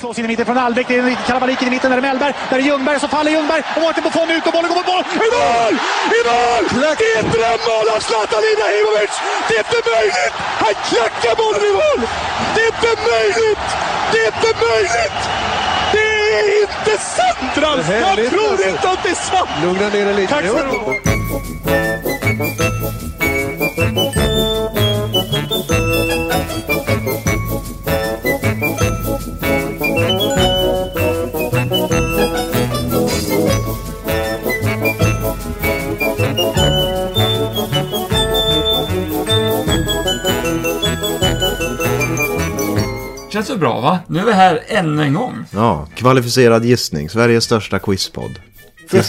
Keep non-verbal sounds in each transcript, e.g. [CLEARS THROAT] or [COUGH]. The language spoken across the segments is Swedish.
Slås in i mitten från Albeck, det är kalabalik i mitten, där är Mellberg, där är Ljungberg, så faller Ljungberg och Mårten Buffon ut och bollen går mot mål! I mål! I mål! Det är ett drömmål av Zlatan Ibrahimovic! Det är inte möjligt! Han klackar bollen i mål! Det är inte möjligt! Det är inte möjligt! Det är inte sant Ralf! Jag tror inte att det är sant! Lugna ner dig lite. Tack ska du Känns så bra va? Nu är vi här ännu en gång. Ja, kvalificerad gissning. Sveriges största quizpodd. För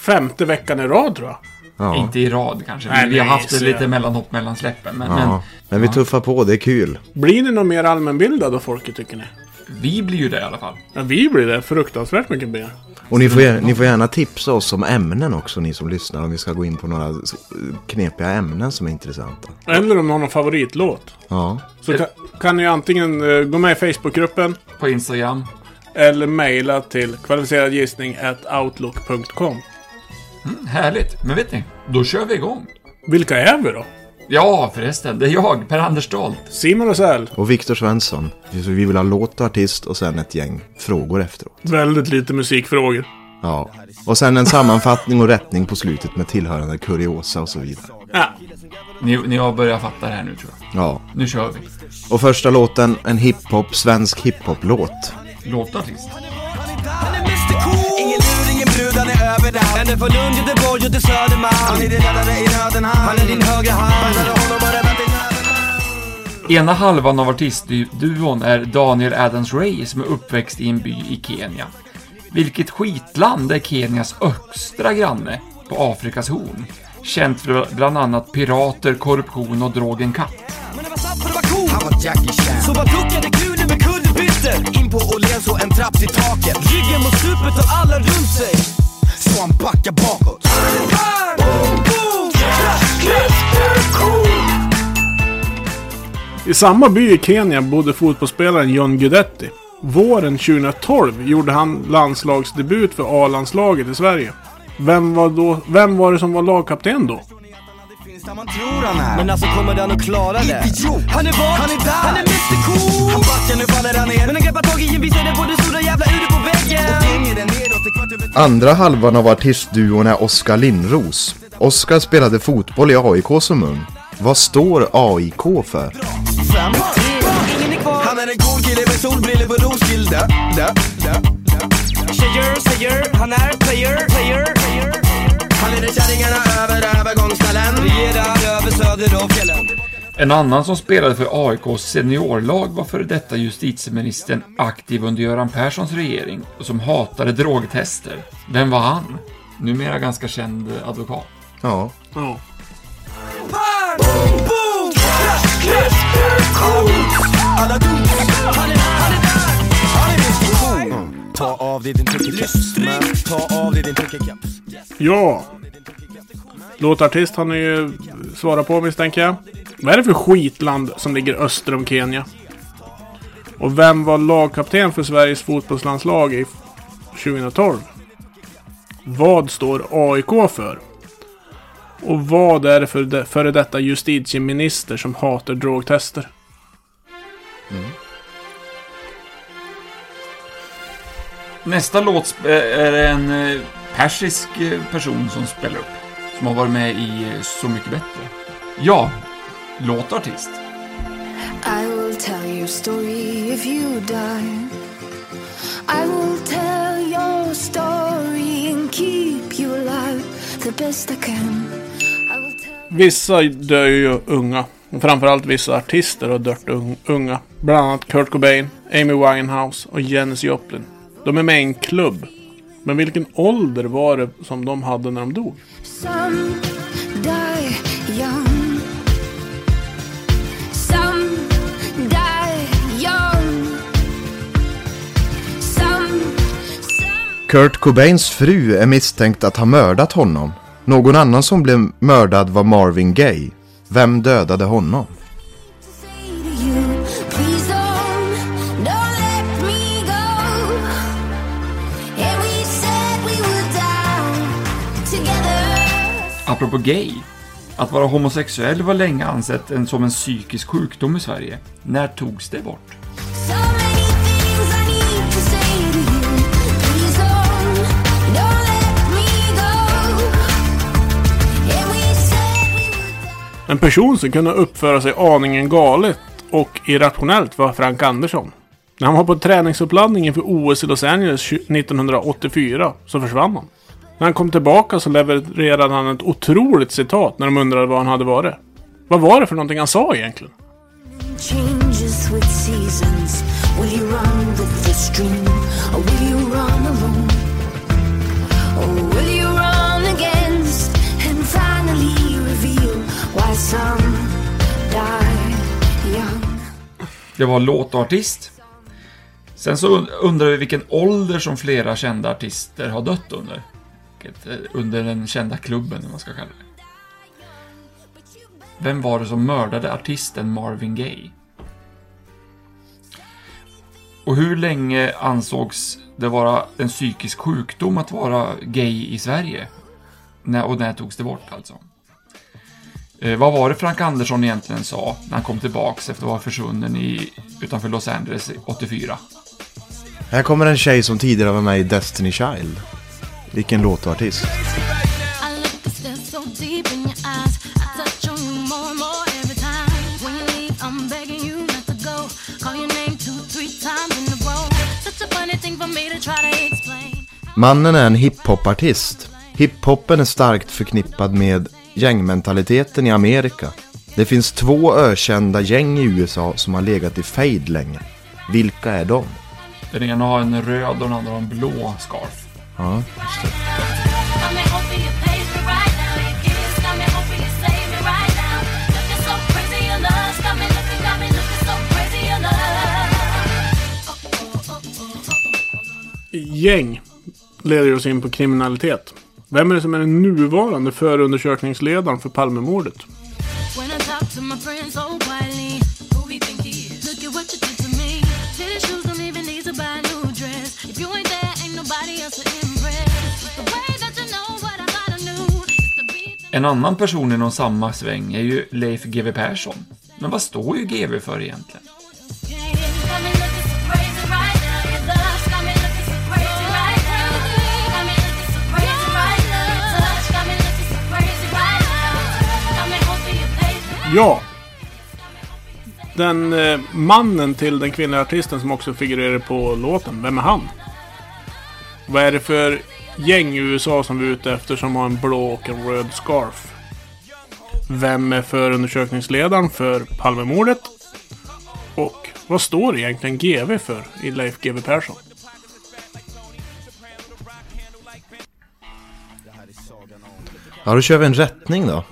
femte veckan i rad tror jag. Ja. Inte i rad kanske. Nej, vi har nej, haft lite mellanhopp mellan släppen. Men, Ja. Men vi tuffar på, det är kul. Blir ni nog mer allmänbildade av folket tycker ni? men vi blir ju det i alla fall. Ja, vi blir det fruktansvärt mycket mer. Och ni får, gärna, ni får gärna tipsa oss om ämnen också, ni som lyssnar. Om vi ska gå in på några knepiga ämnen som är intressanta. Eller om någon har favoritlåt. Ja. Så kan, kan ni antingen eh, gå med i Facebookgruppen På Instagram. eller mejla till kvalificeradgissning@outlook.com. Mm, härligt. Men vet ni? Då kör vi igång. Vilka är vi då? Ja, förresten. Det är jag, Per-Anders Stolt. Simon Rosell. Och Viktor Svensson. Vi vill ha låt och artist och sen ett gäng frågor efteråt. Väldigt lite musikfrågor. Ja. Och sen en sammanfattning och rättning på slutet med tillhörande kuriosa och så vidare. Ja. Ni, ni har börjat fatta det här nu tror jag. Ja. Nu kör vi. Och första låten, en hiphop, svensk hiphop-låt. Låtartist. Är från Lund, Göteborg och till Södermalm. Han är din räddare i nöden, han. Han är din högra hand. Ena halvan av artistduon är Daniel Adams-Ray som är uppväxt i en by i Kenya. Vilket skitland är Kenias östra granne på Afrikas horn? Känt för bland annat pirater, korruption och drogen katt. Men det var sant för det var cool. Han var Jackie Chan. Så bara duckade kulen med kullerbyttor. In på Åhléns och en trapp till taket. Ryggen mot stupet och alla runt sig han backar bakåt I samma by i Kenya bodde fotbollsspelaren John Guidetti. Våren 2012 gjorde han landslagsdebut för A-landslaget i Sverige. Vem var, då, vem var det som var lagkapten då? Finns där man tror han är Men alltså kommer han att klara det? Idiot! Han är var, han är där, han är Mr Cool Han backar, nu faller han ner Men han greppar tag i en visare på det stora jävla uret på väggen Och hänger den neråt till kvart över Andra halvan av artistduon är Oskar Lindros. Oskar spelade fotboll i AIK som ung. Vad står AIK för? är Han är en cool kille med solbrillor på Roskilde. Tjejer säger han är player, player, player kärringarna över övergångsställen Regerar över söder och fjällen En annan som spelade för AIKs seniorlag var före detta justitieministern aktiv under Göran Perssons regering och som hatade drogtester. Vem var han? Numera ganska känd advokat. Ja. Ja. Ja. Låtartist har ni ju svarat på misstänker jag. Vad är det för skitland som ligger öster om Kenya? Och vem var lagkapten för Sveriges fotbollslandslag i 2012? Vad står AIK för? Och vad är det för de, före detta justitieminister som hatar drogtester? Mm. Nästa låt eh, är en eh, persisk eh, person som spelar upp. Som har varit med i Så mycket bättre. Ja, låtartist. I will tell your story if you die. I will tell your story and keep you alive the best I can. I will tell Vissa dör ju unga. Och framförallt vissa artister har dött un- unga. Bland annat Kurt Cobain, Amy Winehouse och Janis Joplin. De är med i en klubb. Men vilken ålder var det som de hade när de dog? Kurt Cobains fru är misstänkt att ha mördat honom. Någon annan som blev mördad var Marvin Gaye. Vem dödade honom? Apropå gay. Att vara homosexuell var länge ansett en, som en psykisk sjukdom i Sverige. När togs det bort? En person som kunde uppföra sig aningen galet och irrationellt var Frank Andersson. När han var på träningsuppladdning inför OS i Los Angeles 1984 så försvann han. När han kom tillbaka så levererade han ett otroligt citat när de undrade var han hade varit. Vad var det för någonting han sa egentligen? Det var låt och artist. Sen så und- undrar vi vilken ålder som flera kända artister har dött under. Vilket, eh, Under den kända klubben, om man ska kalla det. Vem var det som mördade artisten Marvin Gaye? Och hur länge ansågs det vara en psykisk sjukdom att vara gay i Sverige? När, och när togs det bort alltså? Eh, vad var det Frank Andersson egentligen sa när han kom tillbaks efter att ha försvunnen i, utanför Los Angeles 84? Här kommer en tjej som tidigare var med i Destiny Child. Vilken låt och artist. Mannen är en hiphopartist. Hiphopen är starkt förknippad med gängmentaliteten i Amerika. Det finns två ökända gäng i USA som har legat i fejd länge. Vilka är de? Den ena har en röd och den andra har en blå scarf. Ja, just det. Gäng leder oss in på kriminalitet. Vem är det som är den nuvarande förundersökningsledaren för Palmemordet? En annan person inom samma sväng är ju Leif GW Persson. Men vad står ju GW för egentligen? Ja. Den eh, mannen till den kvinnliga artisten som också figurerar på låten, vem är han? Vad är det för gäng i USA som vi är ute efter som har en blå och en röd scarf? Vem är förundersökningsledaren för Palmemordet? Och vad står egentligen GV för i Leif GW Persson? Ja, då kör vi en rättning då.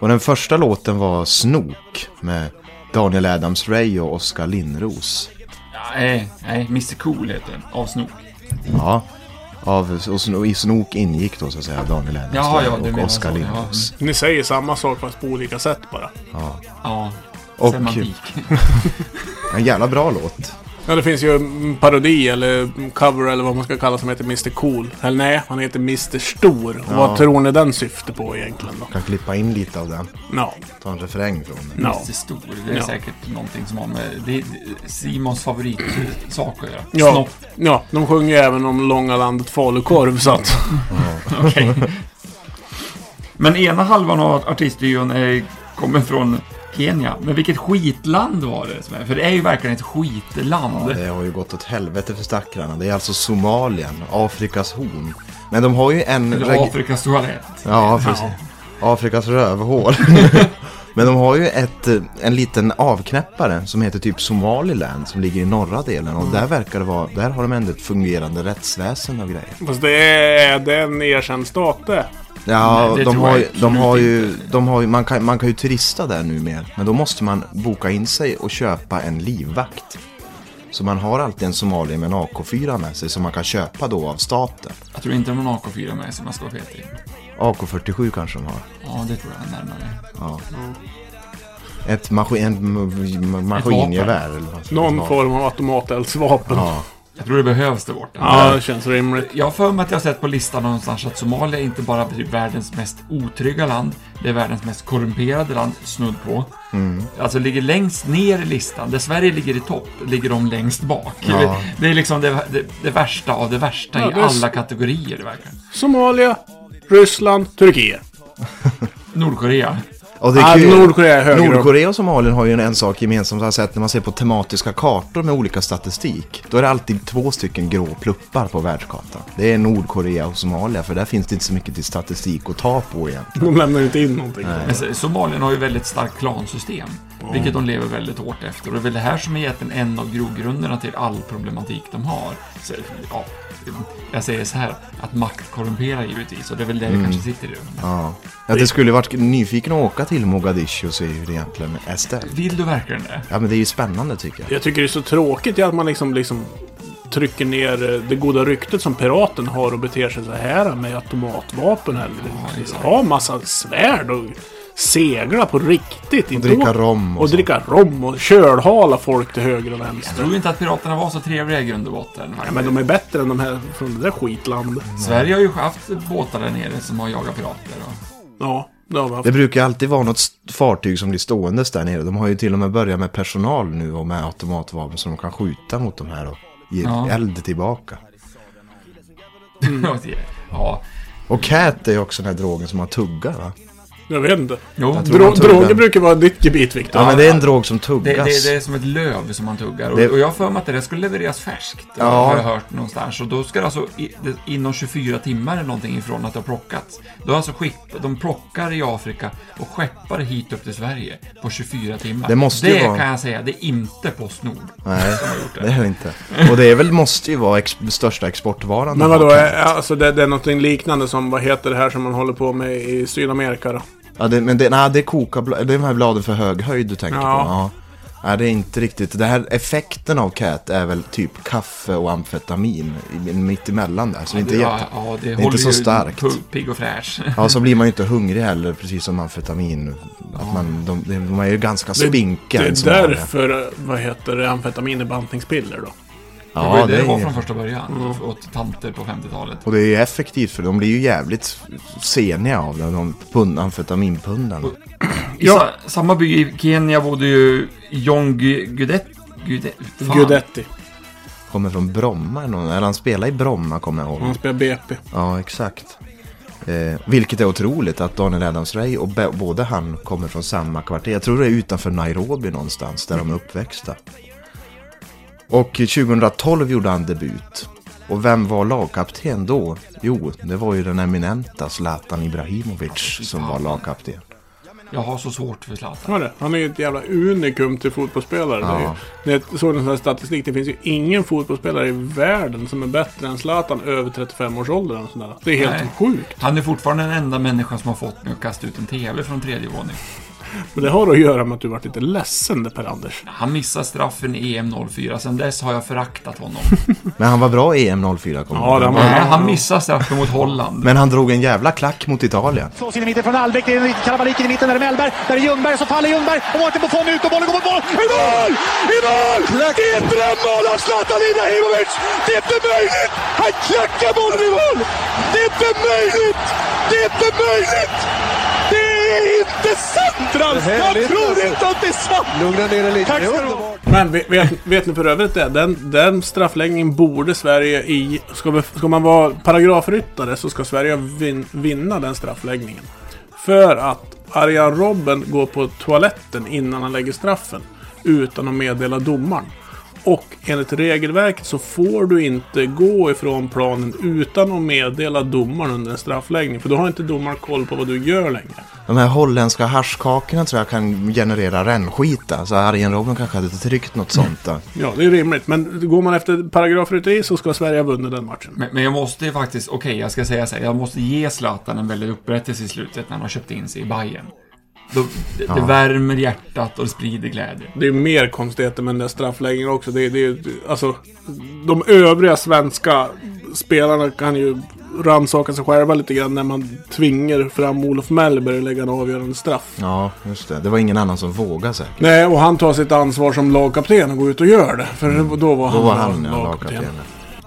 Och den första låten var Snok med Daniel Adams-Ray och Oskar Lindros. Nej, nej, Mr Cool heter den. Av Snook. Ja, av, och Sno- i Snok ingick då så att säga Daniel Jaha, ja, och Oskar ja. Lindros. Ni säger samma sak fast på olika sätt bara. Ja, Och semantik. [LAUGHS] [LAUGHS] en jävla bra låt. Ja, det finns ju en parodi eller cover eller vad man ska kalla som heter Mr Cool. Eller nej, han heter Mr Stor. Ja. vad tror ni den syftar på egentligen då? Kan klippa in lite av den. Ja. Ta en refräng från den. Ja. Mr Stor. Det är Ja. säkert någonting som har med... Det är Simons favoritsak att göra. Ja, Snopp. ja, de sjunger ju även om långa landet falukorv så att... [LAUGHS] Okej. Men ena halvan av artistduon kommer från Kenya. Men vilket skitland var det? För det är ju verkligen ett skitland. Ja, det har ju gått åt helvete för stackarna. Det är alltså Somalien, Afrikas horn. Men de har ju en... Eller reg- Afrikas toalett. Ja, precis. Afrikas rövhål. [LAUGHS] Men de har ju ett, eh, en liten avknäppare som heter typ Somaliland som ligger i norra delen. Och där verkar det vara, där har de ändå ett fungerande rättsväsen och grejer. Fast det är, det är en erkänd stat det. Ja, Nej, de har, ju- de har ju, de har ju, man kan, man kan ju turista där nu mer. Men då måste man boka in sig och köpa en livvakt. Så man har alltid en somalier med en AK4 med sig som man kan köpa då av staten. Jag tror inte de har en AK4 med sig jag ska vara petig. AK47 kanske de har. Ja, det tror jag är närmare. Ja. Ett maskin, en m- m- maskingevär Någon man form av automateldsvapen. Ja. Jag tror det behövs där borta. Ja, det känns rimligt. Jag har för mig att jag har sett på listan någonstans att Somalia inte bara är världens mest otrygga land, det är världens mest korrumperade land, snudd på. Alltså ligger längst ner i listan. Där Sverige ligger i topp, ligger de längst bak. Ja. Det är liksom det, det, det värsta av det värsta Ja, i det alla kategorier, verkligen. Somalia, Ryssland, Turkiet. Nordkorea. Och det är kul. Nordkorea är högre. Nordkorea och Somalien har ju en, en sak gemensamt. Jag har sett när man ser på tematiska kartor med olika statistik. Då är det alltid två stycken grå pluppar på världskartan. Det är Nordkorea och Somalia för där finns det inte så mycket till statistik att ta på igen. De lämnar inte in någonting. Men så- Somalien har ju väldigt starkt klansystem, vilket de lever väldigt hårt efter. Och det är väl det här som är egentligen en av grogrunderna till all problematik de har. Så, ja, jag säger så här, att makt korrumperar givetvis, och det är väl det det kanske sitter i. Ja. Ja, det skulle varit nyfiken att åka till Mogadishu och se hur det egentligen är ställt. Vill du verkligen det? Ja, men det är ju spännande tycker jag. Jag tycker det är så tråkigt att man liksom, liksom trycker ner eh, det goda ryktet som piraten har och beter sig så här med automatvapen. Eller exakt. ha massa svärd och segla på riktigt. Och inte dricka rom och, Och så. dricka rom och kölhala folk till höger och Jag vänster. tror inte att piraterna var så trevliga i grund och botten. Ja, men de är bättre än de här från det där skitlandet. Sverige har ju haft båtar där nere som har jagat pirater. Och... Ja, det. Det brukar alltid vara något fartyg som blir ståendes där nere. De har ju till och med börjat med personal nu och med automatvapen så de kan skjuta mot de här och ge Ja. eld tillbaka. [LAUGHS] ja, Och cat är ju också den här drogen som man tuggar va? Jag vet inte. jo. Dro droger brukar vara ditt gebit, Viktor. Ja, men det är en drog som Det, tuggas. det, det är som ett löv som man tuggar. Och, Det- och jag har för mig att det skulle levereras färskt. Ja. Har jag hört någonstans. Och då ska det alltså i, det, inom 24 timmar eller någonting ifrån att det har plockats. Då alltså skick, de plockar i Afrika och skeppar det hit upp till Sverige på 24 timmar. Det måste ju det vara- kan jag säga, det är inte Postnord Nej, som har gjort det. det är det inte. Och det är väl, måste ju vara ex- största exportvaran. Men vadå, är- alltså det, det är någonting liknande som, vad heter det här som man håller på med i Sydamerika då? Ja, det, men det, nej, det är kokablad, det är de här bladen för hög höjd du tänker Ja. på. Ja. Nej, det är inte riktigt. Det här effekten av cat är väl typ kaffe och amfetamin i- mitt emellan där. Så det är inte, jätte... ja, det, är håller inte så ju starkt. pu- Pigg och fräsch. Ja, så blir man ju inte [LAUGHS] hungrig heller, precis som amfetamin. Att man, de, de är ju ganska spinkiga. Det än är som vanliga. därför, vad heter det, amfetamin är bantningspiller då. Det var ju Ja, det det var är, från första början. Åt tanter på 50-talet. och det är ju effektivt för de blir ju jävligt seniga av det, de pund, amfetaminpundarna. I [CLEARS THROAT] Ja. sa, samma by i Kenya bodde ju John Gu- Gudet... Gudet fan. Gudetti. Kommer från Bromma, eller någon- eller han spelar i Bromma kommer jag ihåg. Han spelar BP. Ja, exakt. Eh, vilket är otroligt att Daniel Adams-Ray och be- både han kommer från samma kvarter. Jag tror det är utanför Nairobi någonstans där de är uppväxta. Och 2012 gjorde han debut. Och vem var lagkapten då? Jo, det var ju den eminenta Zlatan Ibrahimovic som var lagkapten. Jag har så svårt för Zlatan. Han är ju ett jävla unikum till fotbollsspelare. Det är ju, Ja. när jag såg en sån här statistik, det finns ju ingen fotbollsspelare i världen som är bättre än Zlatan över 35 års ålder. Det är helt Nej. sjukt. Han är fortfarande den enda människan som har fått mig att kasta ut en TV från tredje våning. Men det har att göra med att du varit lite ledsen där Per-Anders. Han missade straffen i EM 04. Sen dess har jag föraktat honom. [LAUGHS] Men han var bra i EM 04 kommer Ja, det var- Nej, han missade straffen mot Holland. Men han drog en jävla klack mot Italien. Slås in i mitten från Albeck. Det är kalabaliken i mitten. Där är Mellberg. Där är Ljungberg. Så faller Ljungberg. Och Mårten Buffon ut och bollen går mot mål. I mål! I mål! Det är ett drömmål av Zlatan Ibrahimovic! Det är inte möjligt! Han klackar bollen i mål! Det är inte möjligt! Det är inte möjligt! Det är inte sant, Ralf! Jag tror inte att det är sant! Lugna ner dig lite. Tack ska du ha. Men vet, vet, vet ni för övrigt det? Den, den straffläggningen borde Sverige i... Ska, vi, ska man vara paragrafryttare så ska Sverige vin, vinna den straffläggningen. För att Arjan Robben går på toaletten innan han lägger straffen. Utan att meddela domaren. Och enligt regelverket så får du inte gå ifrån planen utan att meddela domaren under en straffläggning. För då har inte domaren koll på vad du gör längre. De här holländska haschkakorna tror jag kan generera rännskita. Så Arjen Robben kanske hade tryckt något sånt där. [LAUGHS] Ja, det är rimligt. Men går man efter paragrafrytteri så ska Sverige ha vunnit den matchen. Men, men jag måste ju faktiskt, okej jag ska säga så här, jag måste ge Zlatan en väldig upprättelse i slutet när han har köpt in sig i Bayern. Då, det, det värmer hjärtat och det sprider glädje. Det är mer konstigheter med den där straffläggningen också. Det, är- det, alltså, de övriga svenska spelarna kan ju rannsaka sig själva lite grann när man tvingar fram Olof Mellberg att lägga en avgörande straff. Ja, just det. Det var ingen annan som vågade säkert. Nej, och han tar sitt ansvar som lagkapten och går ut och gör det. För då var Då han, var han ja, lagkapten. lagkapten.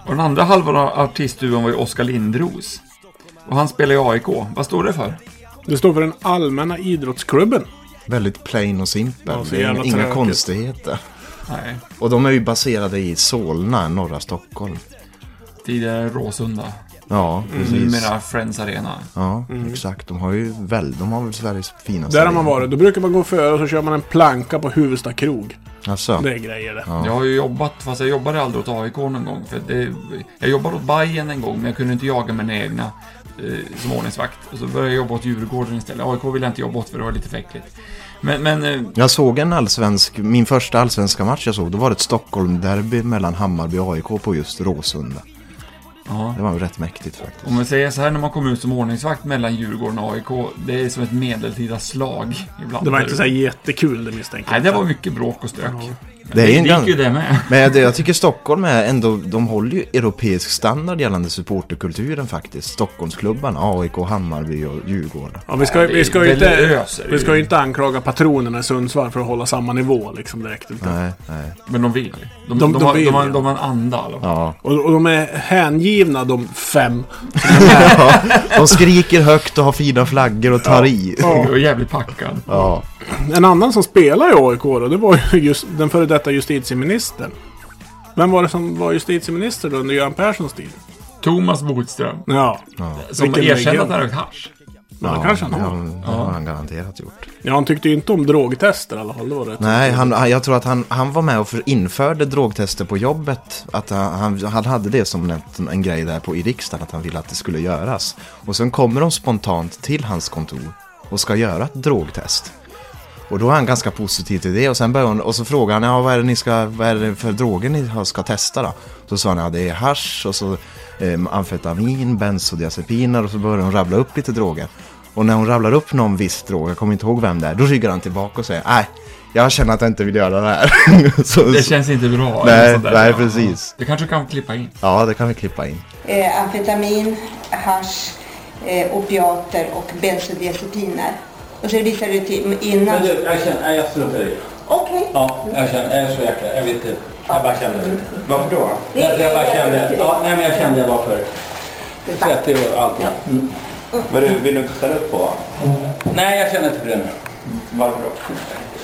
Och den andra halvan av artistduon var ju Oskar Lindros. Och han spelar i AIK. Vad står det för? Det står för den allmänna idrottsklubben. Väldigt plain och simpel. Ja, Det är inga konstigheter. Nej, Och de är ju baserade i Solna, norra Stockholm. tidigare Råsunda. Ja, precis. Numera Friends Arena. Ja, exakt. De har ju väl, de har väl Sveriges finaste. Där har man varit. Då brukar man gå före och så kör man en planka på Huvudsta krog. Alltså, Det är grejer det. Jag har ju jobbat, fast jag jobbade aldrig åt AIK någon gång. För det, jag jobbade åt Bayern en gång, men jag kunde inte jaga mina egna eh, som ordningsvakt. Och så började jag jobba åt Djurgården istället. AIK ville jag inte jobba åt för det var lite för äckligt. Men, men eh, jag såg en allsvensk, min första allsvenska match jag såg, då var det ett Stockholm-derby mellan Hammarby och AIK på just Råsunda. ja. Det var rätt mäktigt faktiskt. Om vi säger så här när man kommer ut som ordningsvakt mellan Djurgården och AIK. Det är som ett medeltida slag ibland. Det var inte så här jättekul det misstänker Nej, jag. det var mycket bråk och stök. Det är en gick gan- ju det med. Men jag, jag tycker Stockholm är ändå, de håller ju europeisk standard gällande supporterkulturen faktiskt. Stockholmsklubbarna, AIK, Hammarby och Djurgården. Ja, vi ska, Ja, vi ska ju inte, vi ska ju. inte anklaga patronerna i Sundsvall för att hålla samma nivå liksom direkt. Utan. Nej, nej. Men de vill. De, De- de, de har, vill, de, har, ja. de har en anda. i fall. Ja. Och, och de är hängivna de fem. De skriker högt och har fina flaggor och tar i. Jag är jävligt packad. Ja. En annan som spelar i AIK då, det var ju just den före detta justitieministern. Vem var det som var justitieminister då under Göran Perssons tid? Thomas Bodström. Ja, Som Vilken erkände att han rökt hasch. men det kanske han ja, har. det har han garanterat gjort. Ja, han tyckte ju inte om drogtester i alla fall. Det var rätt. Nej, han, han- jag tror att han, han var med och för, införde drogtester på jobbet. Att han, han, han hade det som en, en grej där på, i riksdagen, att han ville att det skulle göras. Och sen kommer de spontant till hans kontor och ska göra ett drogtest. Och då är han ganska positiv till det och sen börjar hon, och så frågar han, ja vad är det ni ska, vad är det för droger ni ska testa då? Så sa han, ja det är hasch och så eh, amfetamin, bensodiazepiner och så börjar hon rabbla upp lite droger. Och när hon rabblar upp någon viss drog, jag kommer inte ihåg vem det är, då ryggar han tillbaka och säger, nej, jag känner att jag inte vill göra det här. [LAUGHS] så, Det känns inte bra. Nej, nej, Ja. precis. Det kanske kan klippa in. ja, det kan vi klippa in. eh, amfetamin, hasch, eh, opiater och bensodiazepiner. Och så visar det till innan... Men du, jag känner, jag struntar i det. Okej. Ja, jag känner, jag är så jäkla, jag vet inte. Jag bara kände. Varför då? Jag, jag bara kände, ja, nej men jag kände jag var för 30 år allt. Mm. Vad du, vill du inte ställa upp på? Nej, jag känner inte för det nu. Varför då?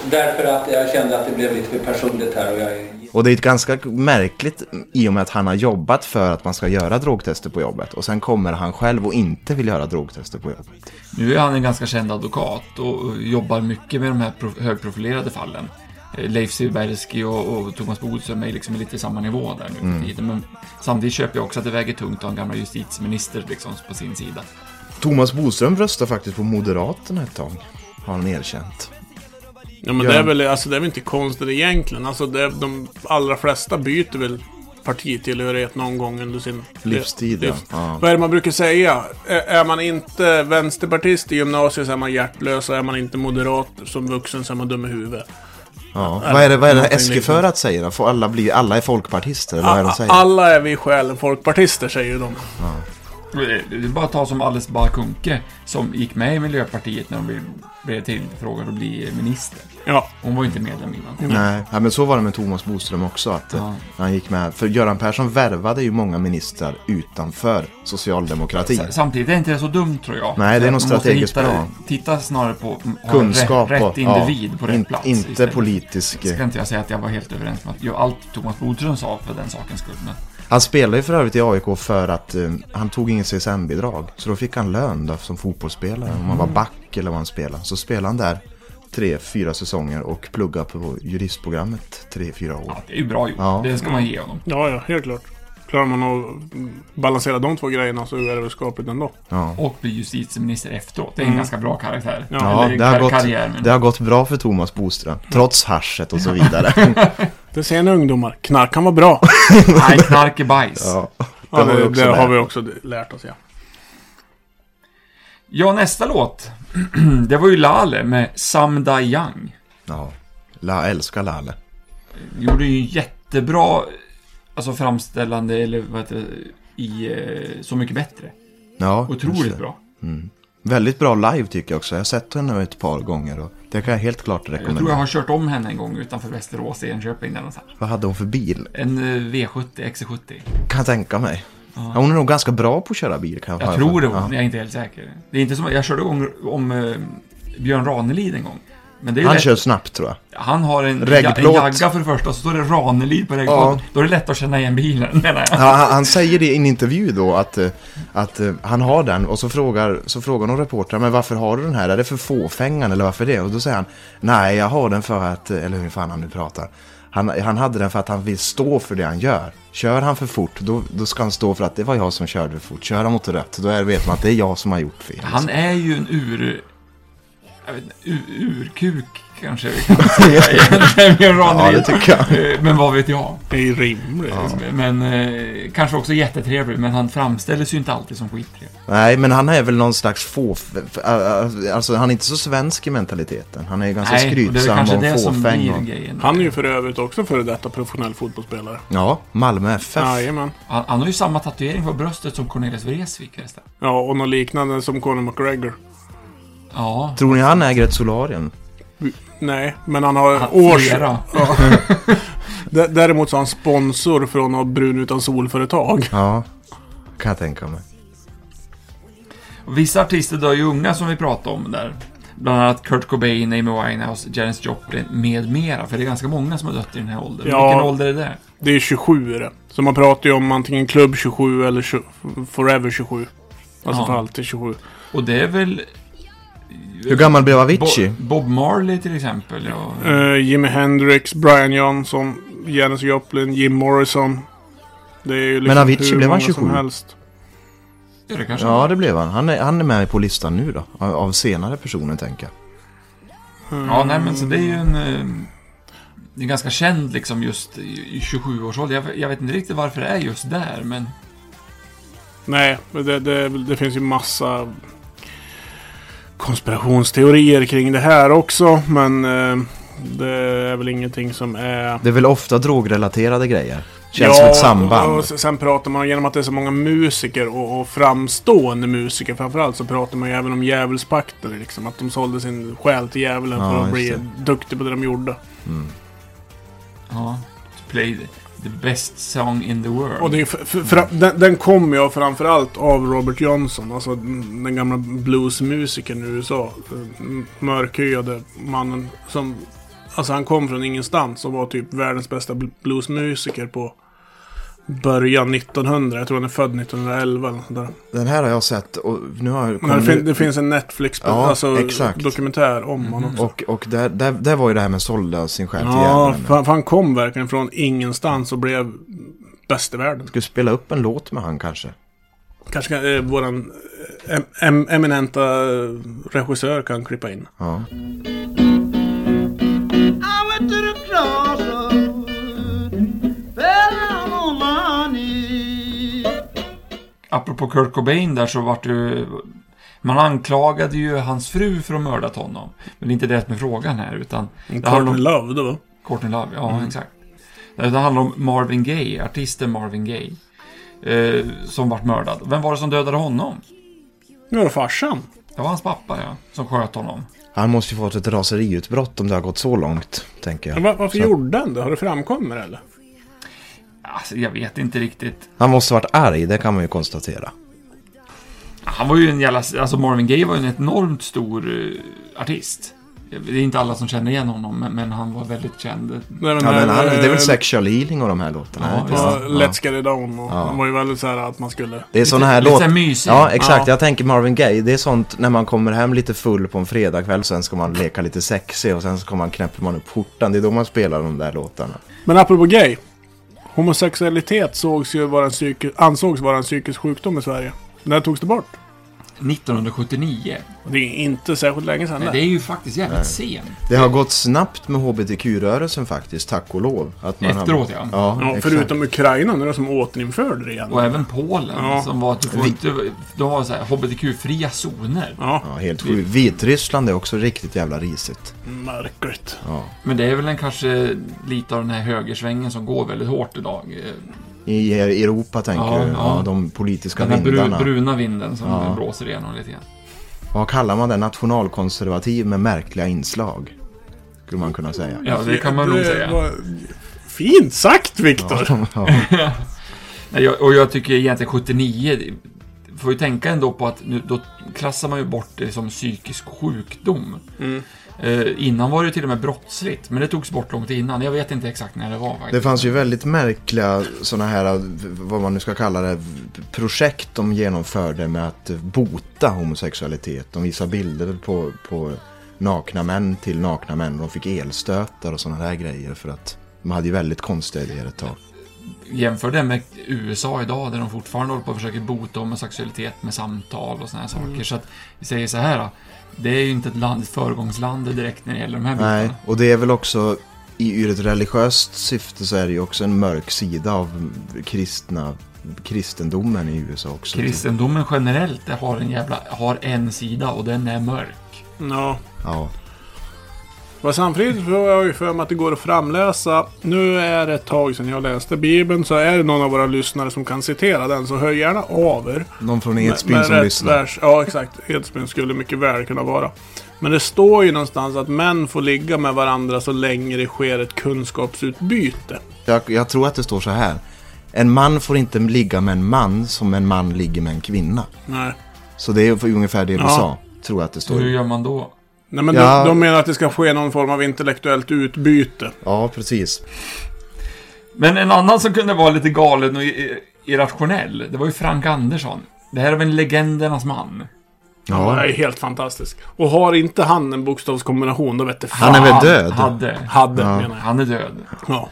Därför att jag kände att det blev lite för personligt här och jag är... Och det är ett ganska märkligt i och med att han har jobbat för att man ska göra drogtester på jobbet. Och sen kommer han själv och inte vill göra drogtester på jobbet. Nu är han en ganska känd advokat och jobbar mycket med de här pro- högprofilerade fallen. Eh, Leif Silbersky och, och Thomas Bodström är liksom lite i samma nivå där nu Mm. tiden. Men samtidigt köper jag också att det väger tungt att ha en gammal justitieminister liksom på sin sida. Thomas Boström röstade faktiskt på Moderaterna ett tag. Har han erkänt. Ja, men Ja. det är väl alltså, det är väl inte konstigt egentligen. Alltså, det de allra flesta byter väl partitillhörighet någon gång under sin Livstid, ja. livs- Ja. Vad är det man brukar säga? Är, är man inte vänsterpartist i gymnasiet så är man hjärtlös och är man inte moderat som vuxen så är man dum i huvudet. Ja. Vad är det, vad är det Eskiförat säger då? Får alla, bli, alla är folkpartister? Eller vad är de säger? Alla är vi själen folkpartister säger de. Det är bara att ta som Alice Bah Kuhnke som gick med i Miljöpartiet när de blev- tillfrågade att bli minister. Ja, Hon var inte medlem innan. Nej, ja, men så var det med Thomas Boström också. Att eh, Ja. han gick med. För Göran Persson värvade ju många ministrar utanför socialdemokratin. Samtidigt är inte det så dumt tror jag. Nej, det är nog strategiskt bra. Titta snarare på Kunskap rätt, rätt individ på rätt in- plats. Inte istället. politisk. Ska inte jag säga att jag var helt överens med att allt Thomas Bodström sa för den sakens skull. Men Han spelade ju för övrigt i AIK för att eh, han tog ingen CSN-bidrag. Så då fick han lön då, som fotbollsspelare. Om han var back eller vad han spelade. Så spelade han där tre, fyra säsonger och pluggade på juristprogrammet tre, fyra år. ja, det är ju bra gjort. Ja. Det ska man ge honom. ja, ja, helt klart. Klarar man att mm, balansera de två grejerna så är det väl skapligt ändå. Ja. Och bli justitieminister efteråt. Det är en ganska bra karaktär. Ja, Eller det, har gått, karriär, men... det har gått bra för Thomas Boström. Trots haschet och så vidare. [LAUGHS] Det ser ni ungdomar. Knark kan vara bra. [LAUGHS] Nej, knark är bajs. ja, det Ja, har vi det, också det har lärt. vi också lärt oss, ja. Ja, nästa låt. [CLEARS THROAT] det var ju Lale med Samda Young. Ja. La, älskar Lalle. Gjorde ju jättebra alltså framställande, eller vad heter det, i eh, Så mycket bättre. Ja, Otroligt bra. Väldigt bra live tycker jag också. Jag har sett henne ett par gånger och det kan jag helt klart Jag tror rekommendera. jag har kört om henne en gång utanför Västerås i Enköping. Där någonstans. Vad hade hon för bil? En eh, V70, XC70. Kan jag tänka mig. Ja, hon är nog ganska bra på att köra bil kan jag Jag tror det hon, ja. jag är inte helt säker. Det är inte som, jag körde om, om eh, Björn Ranelid en gång. Han lätt, kör snabbt tror jag. han har en, ja, en jagga för det första, så står det Ranelid på reggplåten. Då är det lätt att känna igen bilen, [LAUGHS] menar jag. Ja, han, han säger det i en intervju då att, eh, att eh, han har den och så frågar, så frågar någon reporter men varför har du den här? Är det för fåfängan eller varför det? Och då säger han nej jag har den för att, eh, eller hur fan han nu pratar. Han, han hade den för att han vill stå för det han gör. Kör han för fort då, då ska han stå för att det var jag som körde för fort. Kör han mot rött då är, vet man att det är jag som har gjort fel. Han är ju en ur... Jag vet inte, urkuk kanske vi kan säga [LAUGHS] egentligen, [LAUGHS] Ja, det tycker jag. Eh, Men vad vet jag? Det är ju rimligt. Men eh, kanske också jättetrevlig, men han framställs ju inte alltid som skittrevlig. Nej, men han är väl någon slags få... Alltså han är inte så svensk i mentaliteten. Han är ju ganska Nej, och det är skrytsam och fåfäng. Och... grejen. Han är ju för övrigt också före detta professionell fotbollsspelare. Ja, Malmö FF. Jajamän. Han, han har ju samma tatuering på bröstet som Cornelis Vreeswijk. Ja, och något liknande som Conor McGregor. Ja, Tror ni han äger ett solarium? Nej, men han har Han- års... flera. Ja. [LAUGHS] Däremot så har han sponsor från något brun utan solföretag. Ja, kan jag tänka mig. Och vissa artister dör ju unga som vi pratade om där. Bland annat Kurt Cobain, Amy Winehouse, Janis Joplin med mera. För det är ganska många som har dött i den här åldern. Ja. Vilken ålder är det? Det är 27 är det. Så man pratar ju om antingen klubb 27 eller 20, Forever 27. Alltså Ja. för alltid 27. Och det är väl... Hur gammal blev Avicii? Bo- Bob Marley till exempel. Ja. Uh, Jimi Hendrix, Brian Johnson, Janis Joplin, Jim Morrison. Det är ju liksom Men Avicii blev han många som 27? helst. Ja, det kanske Ja, det blev han. Han är, han är med på listan nu då. Av, av senare personer, tänker jag. Ja, nej men så det är ju en... eh, Det är ganska känd liksom just i i 27-årsåldern. Jag, jag vet inte riktigt varför det är just där, men... Nej, det, det, det finns ju massa konspirationsteorier kring det här också. Men eh, det är väl ingenting som är... Det är väl ofta drogrelaterade grejer. Känns som ett samband. och sen pratar man genom att det är så många musiker och, och framstående musiker framförallt så pratar man ju även om djävulspakter liksom. Att de sålde sin själ till djävulen Ja, för att bli det. duktig på det de gjorde. Ja. To play the, best song in the world. Och det är för, för, för, den, den kom ju framförallt av Robert Johnson, alltså den gamla bluesmusikern i USA. Mörkhyade mannen som... Alltså han kom från ingenstans och var typ världens bästa bluesmusiker på början 1900. Jag tror han är född 1911 eller där. Den här har jag sett och nu har jag... Det, fin, det finns en Netflix Ja, alltså, exakt. dokumentär om honom också. Och, och där, där, där var ju det här med sålda sin själ till Ja, för, för han kom verkligen från ingenstans och blev bäst i världen. Ska vi spela upp en låt med han kanske? Kanske kan, eh, våran eh, em, em, eminenta eh, regissör kan klippa in. Ja. Apropå Kurt Cobain där så vart ju... Man anklagade ju hans fru för att ha mördat honom. Men det är inte det som är frågan här, utan... Courtney om Love då? Courtney Love, ja Mm. exakt. Det handlar om Marvin Gaye, artisten Marvin Gaye. Eh, som vart mördad. Vem var det som dödade honom? Det var farsan. Det var hans pappa, ja. Som sköt honom. Han måste ju fått ett raseriutbrott om det har gått så långt, tänker jag. Men var, varför Så- gjorde han det? Har det framkommit eller? Alltså, jag vet inte riktigt. Han måste varit arg, det kan man ju konstatera. Han var ju en jävla... Alltså Marvin Gaye var ju en enormt stor eh, artist. Det är inte alla som känner igen honom, men, men han var väldigt känd. Nej, Ja, men han, det är eh, väl Sexual Healing och de här låtarna? Ja, Ja? Let's Get It Down och Ja. det var ju väldigt så här att man skulle... Det är såna här lite låtar. mysigt. Ja, exakt. Ja. Jag tänker Marvin Gaye. Det är sånt när man kommer hem lite full på en fredagkväll. Sen ska man leka lite sexig och sen så kommer man knäpper man upp skjortan. Det är då man spelar de där låtarna. Men apropå gay. Homosexualitet sågs ju vara en psykisk, ansågs vara en psykisk sjukdom i Sverige. När togs det bort? 1979. Och Det är inte särskilt länge sedan Men det är ju faktiskt jävligt sent. Det har gått snabbt med HBTQ-rörelsen faktiskt, tack och lov. Att man Efteråt, har... ja. Ja, Ja, förutom Ukraina nu som återinförde det igen. Och även Polen, Ja. som var att du får inte... De har så här HBTQ-fria zoner. Ja, Ja, helt sjukt. Vitryssland är också riktigt jävla risigt. märkligt. Ja. Men det är väl en kanske lite av den här högersvängen som går väldigt hårt idag. I Europa tänker Ja, du? Ja, ja. de politiska Den här bru, vindarna. bruna vinden som Ja. blåser igenom lite grann. Vad kallar man det? Nationalkonservativ med märkliga inslag. Skulle man kunna säga. Ja, det kan man nog säga. var Fint sagt Viktor! [LAUGHS] Ja. Nej, jag, och jag tycker egentligen 79, det- får ju tänka ändå på att nu, då klassar man ju bort det som psykisk sjukdom. Mm. Eh, innan var det till och med brottsligt, men det togs bort långt innan. Jag vet inte exakt när det var faktiskt. Det fanns ju väldigt märkliga sådana här, vad man nu ska kalla det, projekt de genomförde med att bota homosexualitet. De visade bilder på, på nakna män till nakna män. De fick elstötar och sådana där grejer för att de hade ju väldigt konstiga idéer ett tag. Jämför det med USA idag, där de fortfarande håller på att försöka bota homosexualitet med samtal och såna här saker. Mm. Så att vi säger så här, det är ju inte ett land, ett föregångsland direkt när det gäller de här bitarna. Nej, och det är väl också i ur ett religiöst syfte så är det ju också en mörk sida av kristna, kristendomen i USA också. Kristendomen generellt det har en jävla, har en sida och den är mörk. Ja. Ja. Men samtidigt får jag ju för mig att det går att framläsa. Nu är det ett tag sedan jag läste Bibeln. Så är det någon av våra lyssnare som kan citera den så hör gärna av er. Någon från Edsbyn som lyssnar. Vers. Ja, exakt. Edsbyn skulle mycket väl kunna vara. Men det står ju någonstans att män får ligga med varandra så länge det sker ett kunskapsutbyte. Jag, jag tror att det står så här. En man får inte ligga med en man som en man ligger med en kvinna. Nej. Så det är ungefär det du Ja. sa. Tror jag att det står. Hur gör man då? Nej, men Ja. de, de menar att det ska ske någon form av intellektuellt utbyte. Ja, precis. Men en annan som kunde vara lite galen och irrationell, det var ju Frank Andersson. Det här är väl en legendernas man. Ja. Det är helt fantastisk. Och har inte han en bokstavskombination, då vet det Han är väl död? Hade. Hade, Ja. menar jag. Han är död. Ja.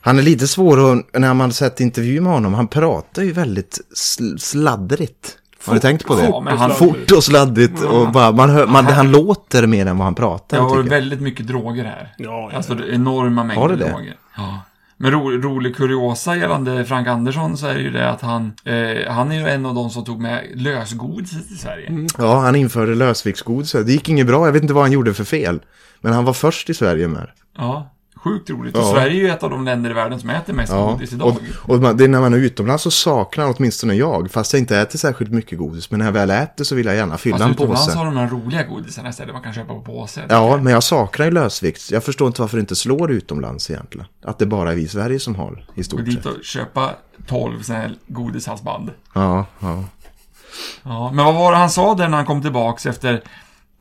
Han är lite svår att, när man sett intervju med honom, han pratar ju väldigt sl- sladdrigt. Har du tänkt på det? Ja, men han- Fort och sladdigt och bara, man hör, man, han låter mer än vad han pratar. Det har tycker jag. väldigt mycket droger här. Ja, ja. Alltså enorma mängder Har det det? droger. Ja. Men ro, rolig kuriosa gällande Frank Andersson så är det ju det att han, eh, han är ju en av de som tog med lösgodis till Sverige. Mm. Ja, han införde lösviktsgodis. Det gick inget bra, jag vet inte vad han gjorde för fel. Men han var först i Sverige med. Ja, sjukt roligt. Ja. Och Sverige är ju ett av de länder i världen som äter mest Ja, godis idag. och, och man, det är när man är utomlands så saknar åtminstone jag, fast jag inte äter särskilt mycket godis. Men när jag väl äter så vill jag gärna fylla Fast en utomlands påse. har de här roliga godisarna istället man kan köpa på påse. Ja, men jag saknar ju lösvikt. Jag förstår inte varför det inte slår utomlands egentligen. Att det bara är vi i Sverige som har, i Gå stort dit sett. och köpa 12 sådana här godishalsband. Ja, ja. Ja, men vad var det han sa där när han kom tillbaks efter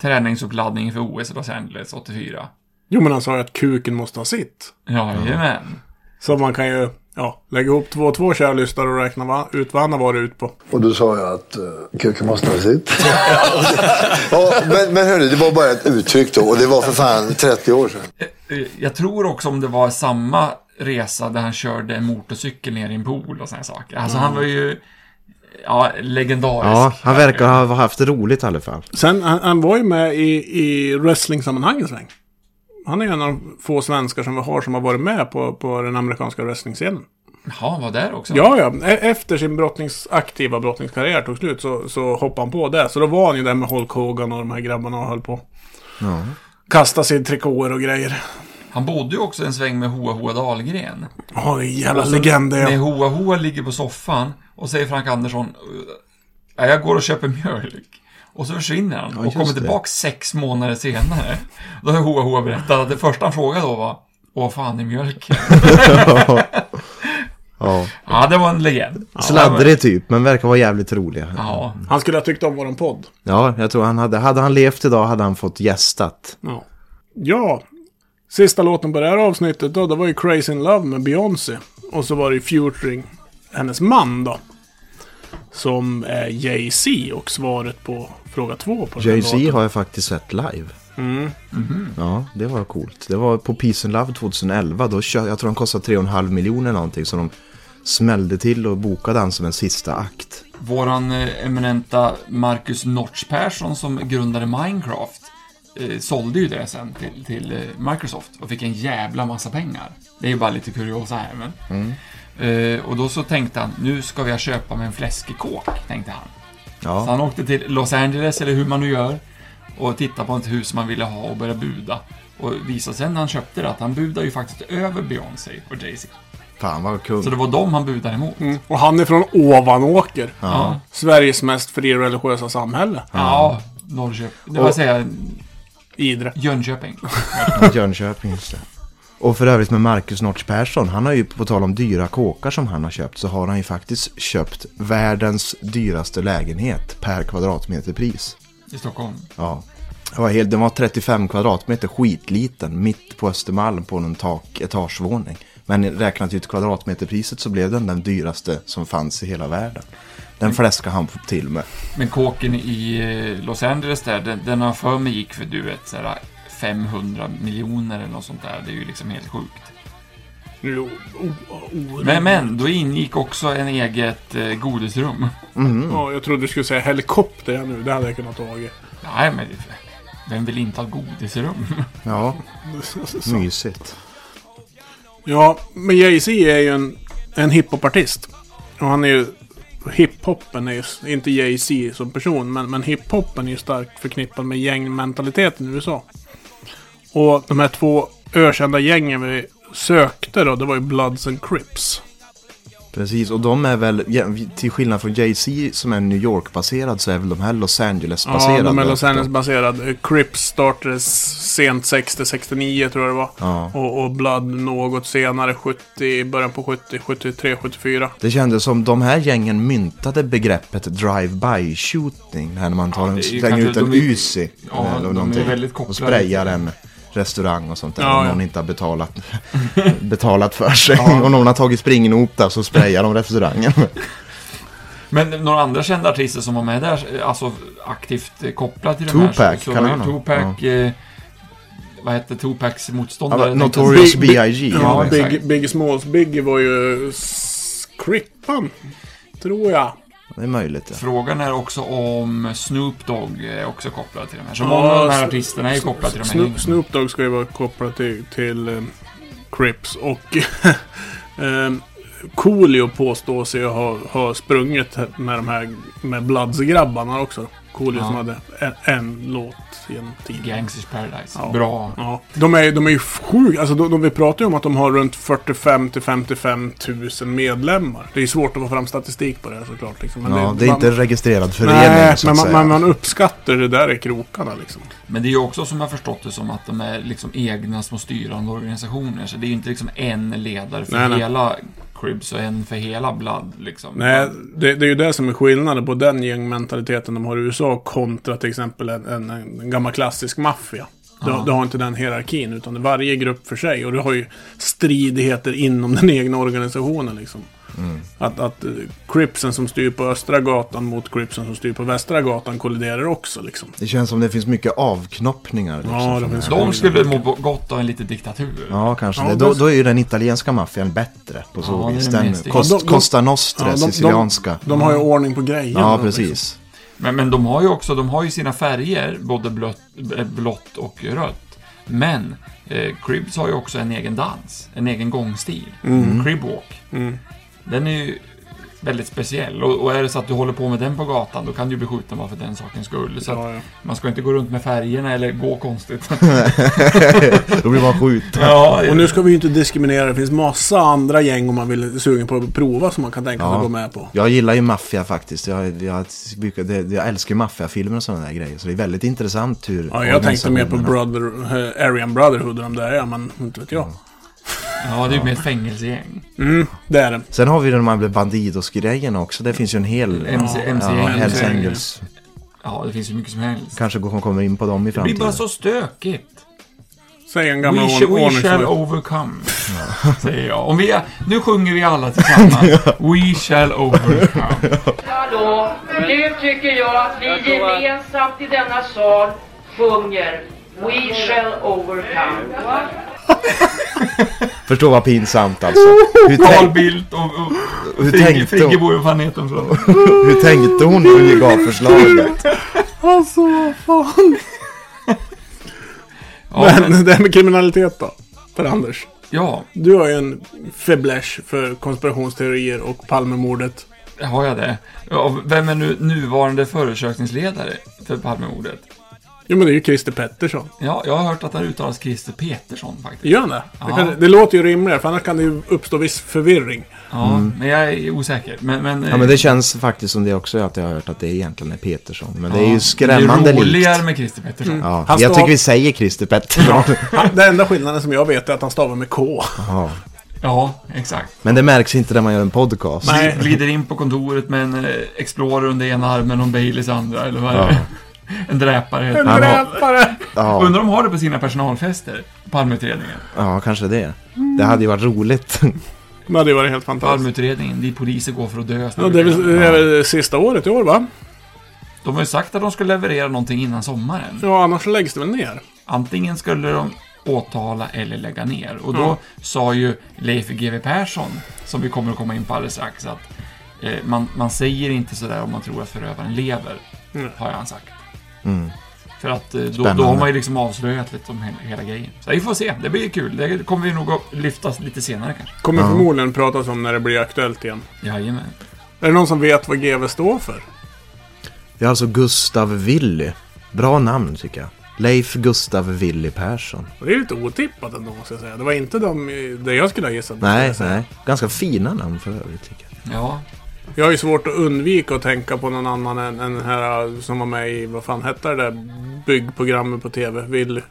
träningsuppladdningen för OS i Los Angeles 84? Jo, men han sa ju att kuken måste ha sitt. Jajamän. Så man kan ju ja, lägga ihop två och två kära lyssnare och räkna va- ut vad han har varit ut på. Och då sa jag att uh, kuken måste ha sitt. [LAUGHS] ja, men, men hörru, det var bara ett uttryck då. Och det var för fan 30 år sedan. Eh, Jag tror också om det var samma resa där han körde en motorcykel ner i en pool och sådana saker. Alltså han var ju, ja, legendarisk. ja, han verkar ha haft det roligt i alla fall. Sen, han, han var ju med i, i wrestling-sammanhang en sväng. Han är en av de få svenskar som vi har som har varit med på, på den amerikanska wrestling-scenen. Jaha, var där också? Ja, ja. E- Efter sin brottnings, aktiva brottningskarriär tog slut så, så hoppade han på det. Så då var han ju där med Hulk Hogan och de här grabbarna och höll på. Ja. Kasta sig trikåer och grejer. Han bodde ju också en sväng med Hoa Hoa Dahlgren. Ja, det är en jävla legend det. När. Hoa Hoa ligger på soffan och säger Frank Andersson "Ja, jag går och köper mjölk. Och så försvinner han Ja, och kommer tillbaka sex månader senare. Då har Hoa Hoa berättat att det första han frågade då var Åh fan är mjölken? [LAUGHS] Ja. ja, det var en legend. Sladdrig typ, men verkar vara jävligt roliga. Ja. Han skulle ha tyckt om våran podd. Ja, jag tror han hade, hade han levt idag hade han fått gästat. Ja. ja. Sista låten på det här avsnittet då, det var ju Crazy in Love med Beyoncé. Och så var det ju Futuring, hennes man då. Som är Jay-Z och svaret på fråga två på Jay-Z har jag faktiskt sett live. Mm. Ja, det var coolt. Det var på Peace and Love 2011. Då kö- jag tror de kostade 3,5 miljoner någonting. Så de smällde till och bokade han som en sista akt. Våran eh, eminenta Marcus Notch Persson som grundade Minecraft eh, sålde ju det sen till, till eh, Microsoft och fick en jävla massa pengar. Det är ju bara lite kuriosa här men. Mm. Eh, och då så tänkte han, nu ska vi köpa med en fläskekåk, tänkte han. Så Ja, han åkte till Los Angeles, eller hur man nu gör, och tittade på ett hus man ville ha och började buda. Och visade sen när han köpte det att han budade ju faktiskt över Beyoncé och Jay-Z. Fan vad kung. Så det var dem han budade emot. Mm. Och han är från Ovanåker. Ja. Sveriges mest frireligiösa samhälle. Ja, Norrköping. Det var Och- säga Idre. Jönköping. [LAUGHS] Jönköping, just det. Och för övrigt med Marcus Notch Persson, han har ju på tal om dyra kåkar som han har köpt, så har han ju faktiskt köpt världens dyraste lägenhet per kvadratmeter pris. I Stockholm. Ja. Det var, helt, den var 35 kvadratmeter, skitliten, mitt på Östermalm på en tak, etagevåning. Men räknat ut kvadratmeterpriset så blev den den dyraste som fanns i hela världen. Den fläskade han till med. Men kåken i eh, Los Angeles där, den, den har för mig gick för du vet såhär 500 miljoner eller något sånt där. Det är ju liksom helt sjukt. Jo, Men, men, då ingick också en eget eh, godisrum. Ja, jag trodde du skulle säga helikopter nu. Det hade jag kunnat tagit. Nej, men vem vill inte ha godisrum? [LAUGHS] Ja, [LAUGHS] mysigt. Ja, men Jay-Z är ju en, en hiphopartist. Och han är ju... Hiphopen är ju inte Jay-Z som person, men, men hiphopen är ju starkt förknippad med gängmentaliteten i USA. Och de här två ökända gängen vi sökte då, det var ju Bloods and Crips. Precis, och de är väl, ja, till skillnad från Jay-Z som är New York-baserad så är väl de här Los Angeles-baserade. Ja, de är Los Angeles-baserade. Crips startades sent 60-69 tror jag det var. Ja. Och, och Blood något senare, 70, början på 70, 73, 74. Det kändes som de här gängen myntade begreppet drive-by shooting. När man tar en, det är ju slänger kanske- ut en de är- Uzi. Ja, eller de är någonting, väldigt och kopplade sprayar till- en restaurang och sånt där. Ja, om ja. någon inte har betalat, [LAUGHS] betalat för sig. och någon har tagit springnota så sprayar de restaurangen. Men några andra kända artister som var med där, alltså aktivt kopplade till de här. Tupac, så, så kan ha? Tupac, eh, vad hette Tupacs motståndare? Ja, Notorious. B.I.G. Ja, Ja, Big. Biggie Smalls. Biggie var ju Crippan, tror jag. Det är möjligt. Ja. Frågan är också om Snoop Dogg är också kopplad till de här. Så Ja, många av de här artisterna är ju kopplade till de här Snoop. Snoop Dogg ska ju vara kopplad till, till um, Crips. Och um, [LAUGHS] Coolio påstår sig ha, ha sprungit med de här med Bloods-grabbarna också. Coolio Ja. som hade en, en låt genom tiden. Gangsters Paradise. Ja. Bra. Ja. De är, de är ju sjuka. Alltså, de, de, vi pratar ju om att de har runt 45 till 55 000 medlemmar. Det är svårt att få fram statistik på det här såklart. Liksom. Men Ja, det är man- inte en registrerad förening Nej, så men att man, säga. man, man uppskattar det där i krokarna liksom. Men det är ju också som jag förstått det som att de är liksom egna små styrande organisationer. Så det är ju inte liksom en ledare för Nej, nej. Cribs och en för hela Blood liksom. Nej, det, det är ju det som är skillnaden på den gängmentaliteten de har i USA kontra till exempel en, en, en gammal klassisk maffia. Du, du har inte den hierarkin, utan varje grupp för sig. Och du har ju stridigheter inom den egna organisationen liksom. Mm. Att, att Cripsen som styr på Östra gatan mot Cripsen som styr på Västra gatan kolliderar också liksom. Det känns som det finns mycket avknoppningar. Liksom, Ja, det finns. De skulle må gott av en liten diktatur. Ja, kanske Ja, det. Då, då är ju den italienska maffian bättre på så Ja, vis. Den Ja, de- de- Costa Nostra, Ja, sicilianska. De, de har ju ordning på grejerna. Ja, liksom. precis. Men, men de har ju också, de har ju sina färger, både blött, eh, blått och rött. Men eh, Cribs har ju också en egen dans, en egen gångstil. Cribwalk. Mm. Den är ju väldigt speciell. Och, och är det så att du håller på med den på gatan, då kan du ju bli skjuten bara för den sakens skull. Så Ja, ja. man ska inte gå runt med färgerna eller gå konstigt. [LAUGHS] [LAUGHS] Då blir man skjuten. ja, Och nu ska vi ju inte diskriminera. Det finns massa andra gäng om man vill sugen på att prova som man kan tänka sig Ja. att gå med på. Jag gillar ju maffia faktiskt. Jag, jag, det- jag älskar ju maffiafilmer och sådana där grejer. Så det är väldigt intressant hur Ja, jag tänkte mer på Brother, eh, Aryan Brotherhood och de där, ja, men inte vet jag. Ja, det är ju mer ett fängelsegäng. Mm, det är det. Sen har vi de här Bandidos-grejerna också. Det finns ju en hel... MC, ja, MC-gäng. Hells Angels. Ja, det finns ju mycket som helst. Kanske går- kommer in på dem i Det blir framtiden. bara så stökigt. Säg en gammal We, shall, we shall overcome, [LAUGHS] säger jag. Om vi, nu sjunger vi alla tillsammans. [LAUGHS] We shall overcome. Hallå, nu tycker jag att vi gemensamt i denna sal sjunger We shall overcome. [LAUGHS] Förstå vad pinsamt alltså. Hur, Carl Bildt och, och hur, Frigge, tänkte Friggebo, hon, vad fan heter hon? för? hur tänkte hon när hon gav förslaget? Alltså, vad fan. Ja, men, men, det här med kriminalitet då? Per Anders. ja, Du har ju en fäbless för konspirationsteorier och Palmemordet. har jag det? Ja, vem är nu nuvarande förundersökningsledare för Palmemordet? Jo, men det är ju Christer Pettersson. Ja, jag har hört att han uttalas Christer Petersson faktiskt. Gör han det? Det, Ja. kan, det låter ju rimligare, för annars kan det ju uppstå viss förvirring. Ja, men jag är osäker. Men, men, Mm. Ja men det känns faktiskt som det också att jag har hört att det egentligen är Petersson. Men det är Ja, ju skrämmande Det är roligare likt. med Christer Pettersson. Ja, Han jag tycker vi säger Christer Pettersson. Han, det enda skillnaden som jag vet är att han stavar med K. Ja. Ja, exakt. Men det märks inte när man gör en podcast. Nej. Glider in på kontoret med en eh, Explorer under ena armen och en Baileys andra, eller vad är Ja. det? En dräpare. En Han har- dräpare! Ja, Undrar om de har det på sina personalfester? Palmeutredningen. ja, kanske det. Det hade ju varit roligt. [LAUGHS] Det hade ju varit helt fantastiskt. Palmeutredningen, dit poliser går för att dö. Ja, det är väl det är väl sista året i år, va? De har ju sagt att de ska leverera någonting innan sommaren. Ja, annars läggs det väl ner. Antingen skulle de åtala eller lägga ner. Och då Ja. sa ju Leif GW Persson, som vi kommer att komma in på alldeles strax, att eh, man, man säger inte sådär om man tror att förövaren lever, Mm. har han sagt. Mm. För att eh, då, då har man ju liksom avslöjat lite om hela, hela grejen. Så vi får se, det blir kul. Det kommer vi nog att lyfta lite senare kanske. Kommer Ja. förmodligen pratas om när det blir aktuellt igen. Jajamän. Är det någon som vet vad GV står för? Det är alltså Gustav Willy. Bra namn tycker jag. Leif Gustav Willy Persson. Det är lite otippat ändå, måste jag säga. Det var inte de, det jag skulle ha gissat. Nej, nej. Ganska fina namn för övrigt tycker jag. Ja, Jag har ju svårt att undvika att tänka på någon annan än, än den här som var med i, vad fan hette det där byggprogrammet på TV? Willy?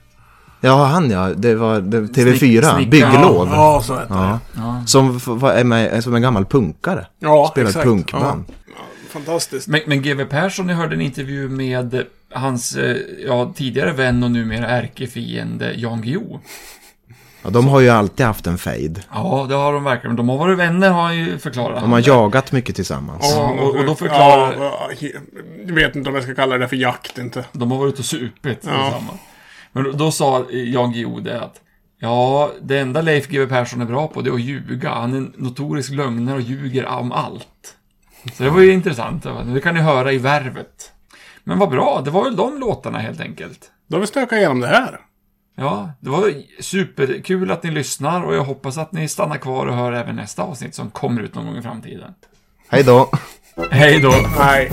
Ja, han ja. Det var det, TV4. Snick- Bygglov. Ja, så hette Ja. det. Som var, är med, som en gammal punkare. Ja, Spelar exakt. punkband. Ja. Fantastiskt. Men, men GW Persson, jag hörde en intervju med hans eh, ja, tidigare vän och numera ärkefiende Jan Guillou. Ja, de har ju alltid haft en fejd. Ja, det har de verkligen. De har varit vänner, har han ju förklarat. De har jagat mycket tillsammans. Ja, och- och då förklarar- Ja, jag vet inte om jag ska kalla det för jakt inte. De har varit ute och supit Ja. tillsammans. Men då, då sa Jan Guillou det att Ja, det enda Leif GW Persson är bra på det är att ljuga. Han är en notorisk lögnare och ljuger om allt. Så det var ju intressant. Det kan ni höra i Värvet. Men vad bra, det var väl de låtarna helt enkelt. Då har vi stökat igenom det här. Ja, det var superkul att ni lyssnar och jag hoppas att ni stannar kvar och hör även nästa avsnitt som kommer ut någon gång i framtiden. Hej då! Hej då! Hej!